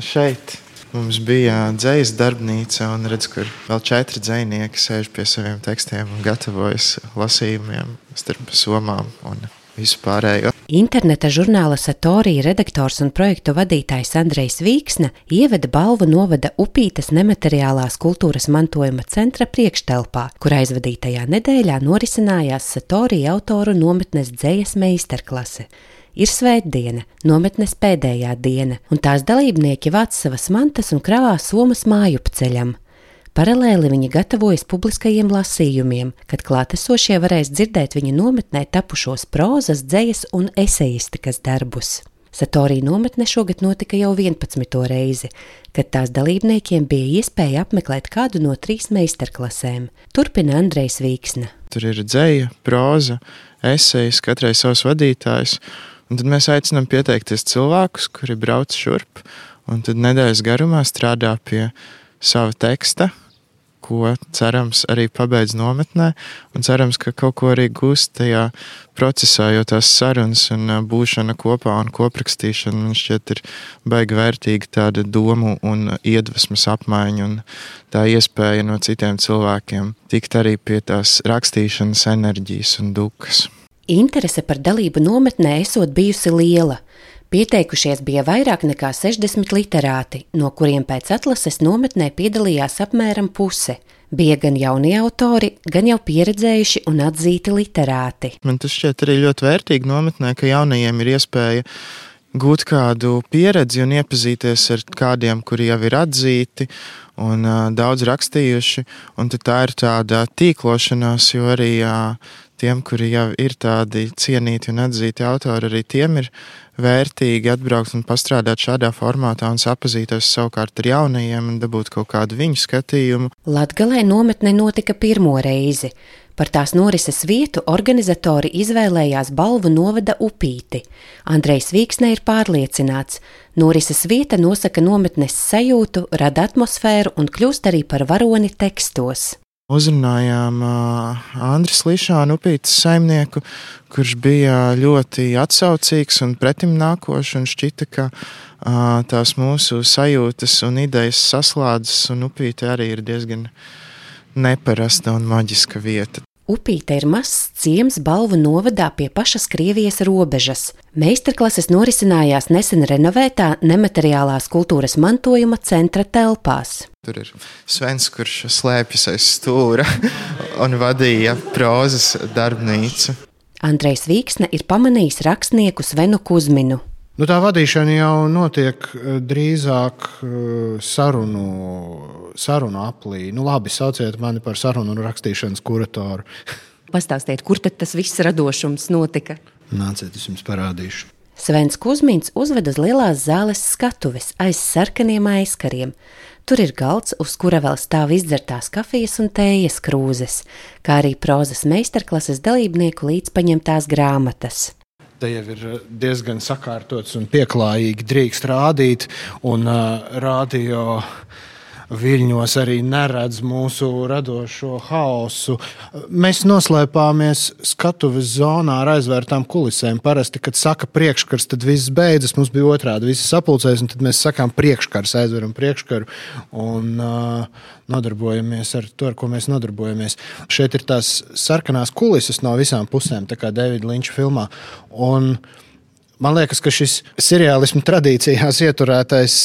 Šeit mums bija dzīsla darbnīca, un redz, kur vēl četri dzinieki sēž pie saviem tekstiem un gatavojas lasījumiem starp somām. Interneta žurnāla Satorija redaktors un projektu vadītājs Andrejs Vīksna ieveda balvu novada Upītas nemateriālās kultūras mantojuma centra priekštelpā, kur aizvadītajā nedēļā norisinājās Satorija autoru nometnes dzējas meistarklase. Ir svētdiena, nometnes pēdējā diena, un tās dalībnieki vāc savas mantas un kravā somas mājupceļam. Paralēli viņi gatavojas publiskajiem lasījumiem, kad klātesošie varēs dzirdēt viņu nometnē tapušos prozas, dzējas un esejistikas darbus. Satorija nometne šogad notika jau 11. reizi, kad tās dalībniekiem bija iespēja apmeklēt kādu no trīs meistarklasēm. Turpina Andrejs Vīksna. Tur ir dzēja, proza, esejas, katrai savs vadītājs. Un tad mēs aicinām pieteikties cilvēkus, kuri brauc šurp, un tad nedēļas garumā strādā pie sava teksta, ko cerams arī pabeidz nometnē, un cerams, ka kaut ko arī gūst tajā procesā, jo tās sarunas un būšana kopā un koprakstīšana man šķiet ir baigi vērtīga tāda domu un iedvesmas apmaiņa un tā iespēja no citiem cilvēkiem tikt arī pie tās rakstīšanas enerģijas un dukas. Interese par dalību nometnē esot bijusi liela. Pieteikušies bija vairāk nekā 60 literāti, no kuriem pēc atlases nometnē piedalījās apmēram puse. Bija gan jaunie autori, gan jau pieredzējuši un atzīti literāti. Man tas šķiet arī ļoti vērtīgi nometnē, ka jaunajiem ir iespēja gūt kādu pieredzi un iepazīties ar kādiem, kuri jau ir atzīti un uh, daudz rakstījuši. Un tā ir tāda tīklošanās, jo arī uh, tiem, kuri jau ir tādi cienīti un atzīti autori, arī tiem ir vērtīgi atbraukt un pastrādāt šādā formātā un sapazīties savukārt ar jaunajiem un dabūt kaut kādu viņu skatījumu. Latgalē nometne notika pirmo reizi. Par tās norises vietu organizatori izvēlējās balvu novada upīti. Andrejs Vīksne ir pārliecināts, norises vieta nosaka nometnes sajūtu, rada atmosfēru un kļūst arī par varoni tekstos. Uzrunājām Andris Lišānu, upītas saimnieku, kurš bija ļoti atsaucīgs un pretim nākošs un šķita, ka tās mūsu sajūtas un idejas saslādzas, un upīte arī ir diezgan neparasta un maģiska vieta. Upīte ir mazs ciems Balvu novadā pie pašas Krievijas robežas. Meistarklases norisinājās nesen renovētā nemateriālās kultūras mantojuma centra telpās. Tur ir Svens, kurš slēpjas aiz stūra un vadīja prozas darbnīcu. Andrejs Vīksne ir pamanījis rakstnieku Svenu Kuzminu. Nu, tā vadīšana jau notiek eh, drīzāk eh, sarunu, sarunu aplī. Nu, labi, sauciet mani par sarunu un rakstīšanas kuratoru. Pastāstiet, kur tad tas viss radošums notika? Nāciet, es jums parādīšu. Svens Kusmins uzved uz lielās zāles skatuves aiz sarkaniem aizkariem. Tur ir galds, uz kura vēl stāv izdzertās kafijas un tējas krūzes, kā arī prozas meistarklases dalībnieku līdzpaņemtās grāmatas te jau ir eh, diezgan sakārtots un pieklājīgi drīkst rādīt. Un uh, radio viļņos arī neredz mūsu radošo haosu. Mēs noslēpāmies skatuves zonā ar aizvērtām kulisēm. Parasti, kad saka priekškars, tad viss beidzas. Mums bija otrādi, visi sapulcēs, un tad mēs sakām priekškars, aizveram priekškaru un uh, nodarbojamies ar to, ar ko mēs nodarbojamies. Šeit ir tās sarkanās kulises no visām pusēm, tā kā Davida Linča filmā. Un, Man liekas, ka šis seriālismu tradīcijās ieturētais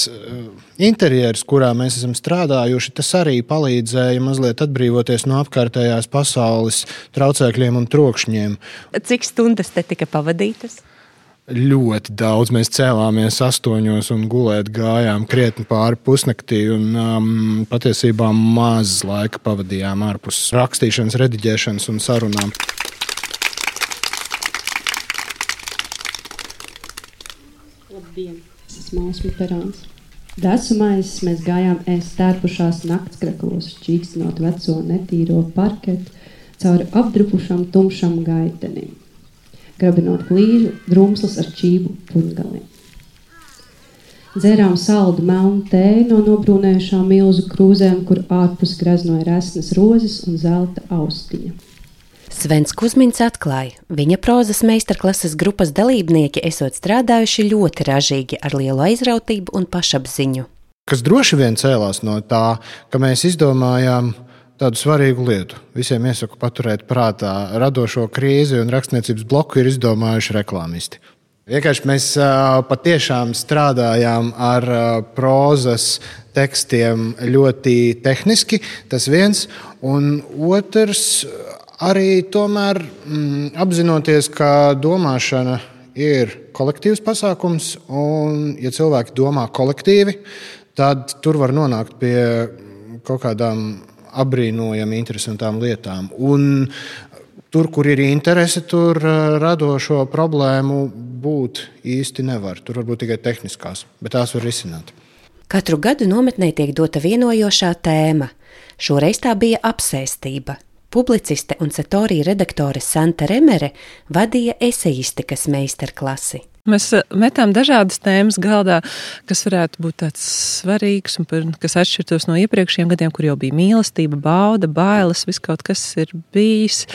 interjeras, kurā mēs esam strādājuši, tas arī palīdzēja mazliet atbrīvoties no apkārtējās pasaules traucēkļiem un trokšņiem. Cik stundas te tika pavadītas? Ļoti daudz. Mēs cēlāmies astoņos un gulēt gājām krietni pāri pusnaktī. Un, um, patiesībā maz laika pavadījām ārpus rakstīšanas, rediģēšanas un sarunām. Labdien, esmu Māsma Perāns. Desumais mēs gājām ēst stērpušās naktskreklos, čīkstinot veco netīro parketu cauri apdrupušam tumšam gaitenim, grabinot glīžu drumslas ar čību pungaliem. Dzērām saldu melnu tēju no nobrūnējušām milzu krūzēm, kur ārpus greznoja resnas rozes un zelta austiņa. Svens Kusmins atklāja, viņa prozas meistarklases grupas dalībnieki esot strādājuši ļoti ražīgi ar lielu aizrautību un pašapziņu. Kas droši vien cēlās no tā, ka mēs izdomājām tādu svarīgu lietu. Visiem iesaku paturēt prātā radošo krīzi un rakstniecības bloku ir izdomājuši reklāmisti. Vienkārši mēs patiešām strādājām ar prozas tekstiem ļoti tehniski. Tas viens, un otrs arī tomēr mm, apzinoties, ka domāšana ir kolektīvs pasākums, un, ja cilvēki domā kolektīvi, tad tur var nonākt pie kaut kādām apbrīnojami interesantām lietām. Un tur, kur ir interese, tur uh, radošo problēmu būt īsti nevar. Tur var būt tikai tehniskās, bet tās var risināt. Katru gadu nometnē tiek dota vienojošā tēma. Šoreiz tā bija apsēstība. Publiciste un satorija redaktore Santa Remere vadīja esejistikas meistarklasi. Mēs eh, metām dažādas tēmas galdā, kas varētu būt tāds svarīgs un par, kas atšķirtos no iepriekšējiem gadiem, kur jau bija mīlestība, bauda, bailes, viss kaut kas ir bijis.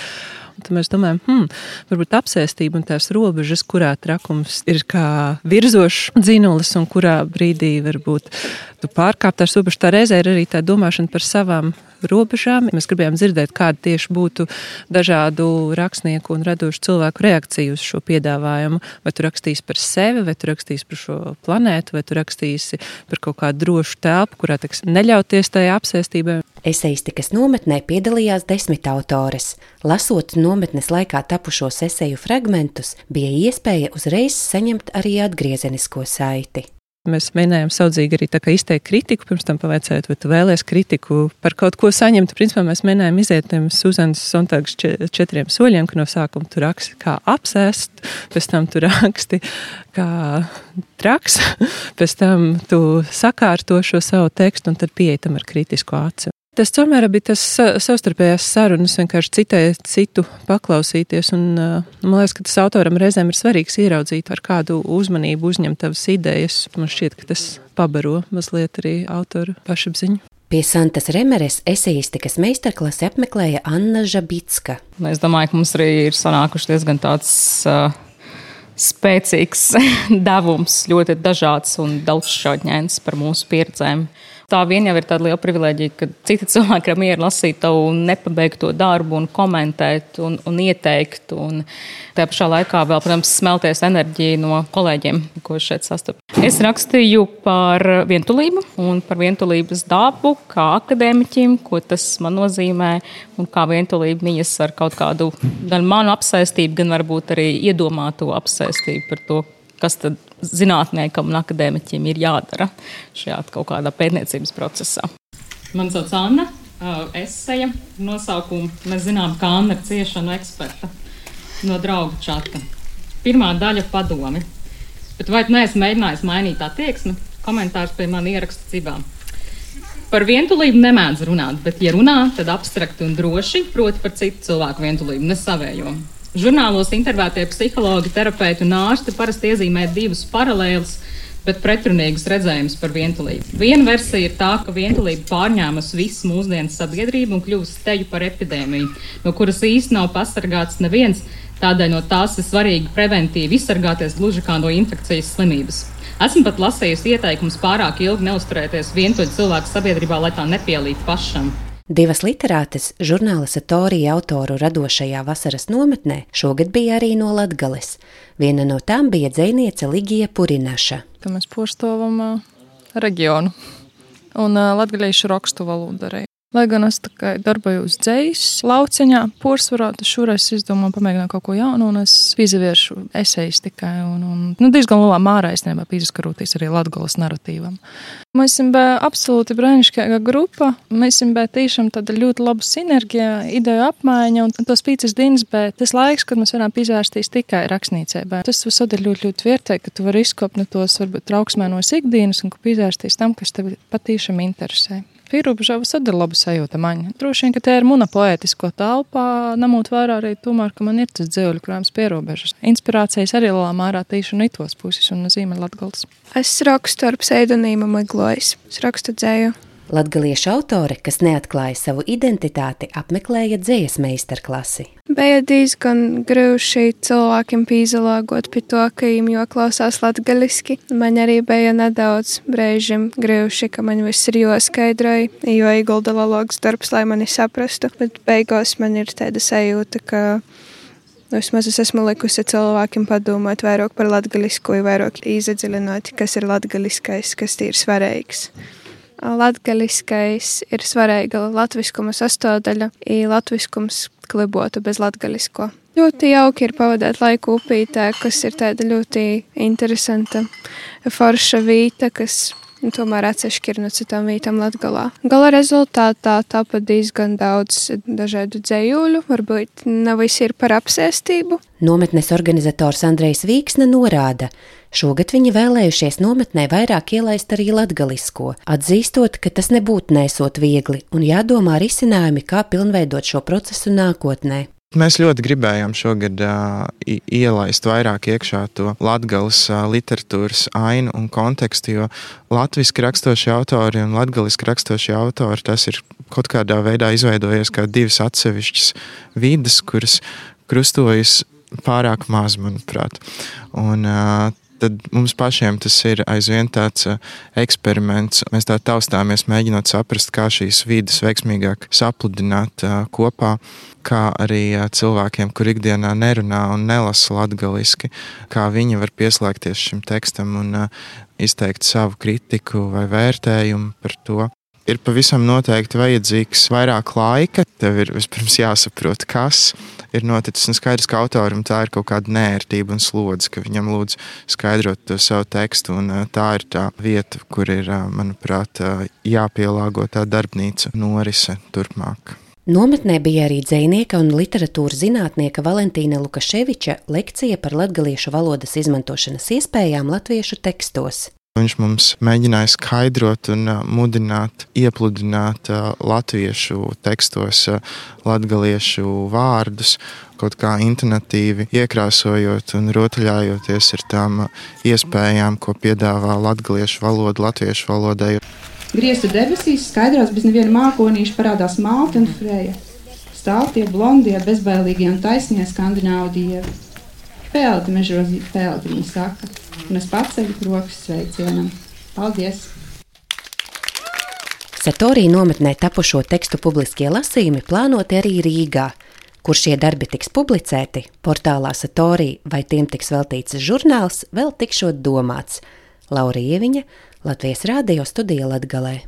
Tad mēs domājam, hmm, varbūt apsēstība un tās robežas, kurā trakums ir kā virzošs dzinulis un kurā brīdī varbūt tu pārkāp tās robežas. Tā reizē ir arī tā domāšana par savām robežām. Mēs gribējām dzirdēt, kāda tieši būtu dažādu rakstnieku un radošu cilvēku reakcija uz šo piedāvājumu. Vai tu rakstīsi par sevi, vai tu rakstīsi par šo planētu, vai tu rakstīsi par kaut kādu drošu telpu, kurā tiks neļauties tajā apsēstībai. Eseistikas nometnē piedalījās desmit autores. Lasot nometnes laikā tapušos eseju fragmentus, bija iespēja uzreiz saņemt arī atgriezenisko saiti. Mēs mēģinājām saudzīgi arī izteikt kritiku, pirms tam pavaicājot, vai tu vēlēsies kritiku par kaut ko saņemt. Principā mēs mēģinājām iziet tiem Suzanas Sontāgas četriem soļiem, ka no sākuma tu raksti kā apsēst, pēc tam tu raksti kā traks, pēc tam tu sakārto šo savu tekstu un tad pieeja tam ar kritisku aci. Tas tomēr bija tas savstarpējās sarunas, vienkārši citēji citu paklausīties. Un, man liekas, ka tas autoram reizēm ir svarīgs ieraudzīt, ar kādu uzmanību uzņemt tavas idejas. Man šķiet, ka tas pabaro mazliet arī autoru pašapziņu. Pie Santas Remeres eseistikas meistarklasi apmeklēja Anna Žabitska. Es domāju, ka mums arī ir sanākuši diezgan tāds uh, spēcīgs devums, ļoti dažāds un daudzšķautņains par mūsu pieredzēm tā vien jau ir tāda liela privilēģija, ka citi cilvēki ir mieru lasīt tavu nepabeigto darbu un komentēt un, un ieteikt. Un tā pašā laikā vēl, protams, smelties enerģiju no kolēģiem, ko šeit sastopu. Es rakstīju par vientulību un par vientulības dabu, kā akadēmiķim, ko tas man nozīmē un kā vientulība mijas ar kaut kādu gan manu apsēstību, gan varbūt arī iedomāto apsēstību par to, kas tad zinātniekam un akadēmiķim ir jādara šajā kaut kādā pētniecības procesā. Mani sauc Anna, eseja nosaukumu. Mēs zinām, ka Anna ir ciešanu eksperta no draugu čata. Pirmā daļa - padomi. Bet vai tu neesi mēģinājis mainīt attieksmi? Komentārs pie manis ieraksta cibām. Par vientulību nemēdz runāt, bet, ja runā, tad abstrakti un droši, proti par citu cilvēku vientulību, ne savējo. Žurnālos intervētie psihologi, terapeiti un ārsti parasti iezīmē divus paralēlus, bet pretrunīgus redzējumus par vientulību. Viena versija ir tā, ka vientulība pārņēmusi visu mūsdienu sabiedrību un kļuvusi steju par epidēmiju, no kuras īsti nav pasargāts neviens. Tādēļ no tās ir svarīgi preventīvi izsargāties gluži kā no infekcijas slimības. Esmu pat lasījusi ieteikumus pārāk ilgi neusturēties vientuļu cilvēku sabiedrībā, lai tā nepielīp pašam. Divas literātes žurnāla Satorija autoru radošajā vasaras nometnē šogad bija arī no Latgales. Viena no tām bija dzēniece Ligija Purinaša. Ka mēs porstovam uh, reģionu un uh, latgaliešu rakstu valodu arī. Lai gan es darbojos dzīs lauciņā, porcelānā, tad šoreiz izdomāju pamēģināt kaut ko jaunu, un es izvēršu esejas tikai. Un, un, nu, diezgan lielā mērā es nebiju pieskaroties arī latgabalas narratīvam. Mēs esam absolūti brīnišķīga grupa. Mēs esam tiešām tāda ļoti laba sinerģija, ideju apmaiņa un tos pīcis dienas, bet tas laiks, kad mēs varam izvērsties tikai rakstniecē. Tas visad ir ļoti, ļoti vērtīgi, ka tu vari izkopt no tos varbūt trauksmēnos ikdienas un izvērsties tam, kas tev patīšām interesē. Pīrūbežava tad ir laba sajūta man. Droši vien, ka te ir muna poētisko telpā, ņemot vērā arī tomēr, ka man ir tas dzēļu krājums pierobežas. Inspirācijas arī lielā mērā tīši no itos puses un zīme latgals. Es rakstu ar pseidonīmu Miglojs. Es rakstu dzēju. Latgaliešu autore, kas neatklāja savu identitāti, apmeklēja dzējas meistarklasi. Bija diezgan grūti cilvēkiem pīzelāgot pie to, ka viņiem jau klausās latgaliski. Man arī bija nedaudz brīžiem grūti, ka man viss ir jāskaidroja, jo iegulda lalogs darbs, lai mani saprastu, bet beigās man ir tāda sajūta, ka Vismaz es esmu likusi cilvēkiem padomāt vairāk par latgaļisku, vairāk izdziļināt, kas ir latgaļiskais, kas ir svarīgs. Latgaliskais ir svarīga latviskuma sastāvdaļa, ir latviskums klibotu bez latgalisko. Ļoti jauki ir pavadīt laiku upītē, kas ir tāda ļoti interesanta, forša vīta, kas tomēr atsevišķi no citām vietām Latgalā. Gala rezultātā tāpat diezgan daudz dažādu dzējuļu, varbūt ne visi ir par apsēstību. Nometnes organizators Andrejs Vīksne norāda, Šogad viņi vēlējušies nometnē vairāk ielaist arī latgalisko, atzīstot, ka tas nebūtu nesot viegli un jādomā risinājumi, kā pilnveidot šo procesu nākotnē. Mēs ļoti gribējām šogad uh, ielaist vairāk iekšā to latgāles uh, literatūras ainu un kontekstu, jo latviešu raksturošie autori un latviešu raksturošie autori tas ir kaut kādā veidā izveidojies kā divas atsevišķas vidas, kuras krustojas pārāk maz, manuprāt. Un, uh, tad mums pašiem tas ir aizvien tāds uh, eksperiments. Mēs tā taustāmies, mēģinot saprast, kā šīs vidas veiksmīgāk sapludināt uh, kopā, kā arī uh, cilvēkiem, kur ikdienā nerunā un nelasa latgaliski, kā viņi var pieslēgties šim tekstam un izteikt savu kritiku vai vērtējumu par to ir pavisam noteikti vajadzīgs vairāk laika. Tev ir vispirms jāsaprot, kas ir noticis. Un skaidrs, ka autoram tā ir kaut kāda nērtība un slodze, ka viņam lūdz skaidrot to savu tekstu. Un tā ir tā vieta, kur ir, manuprāt, jāpielāgo tā darbnīca norise turpmāk. Nometnē bija arī dzinieka un literatūras zinātnieka Valentīna Lukaševiča lekcija par latviešu valodas izmantošanas iespējām latviešu tekstos. Viņš mums mēģināja skaidrot un mudināt, iepludināt latviešu tekstos, latviešu vārdus, kaut kā intonatīvi iekrāsojot un rotaļājoties ar tām iespējām, ko piedāvā latviešu valoda, latviešu valodai. Griezta debesīs skaidrās bez neviena mākonīša parādās Malta un Freja. Stāv tie blondie, bezbailīgie un taisnie skandināvu dievi. Peldi, mežozi, peldi, viņa saka, un es paceļu rokas sveicienam. Paldies! Satorī nometnē tapušo tekstu publiskie lasījumi plānoti arī Rīgā. Kur šie darbi tiks publicēti, portālā Satorī vai tiem tiks veltīts žurnāls, vēl tikšot domāts. Laura Ieviņa, Latvijas Rādio studija Latgalē.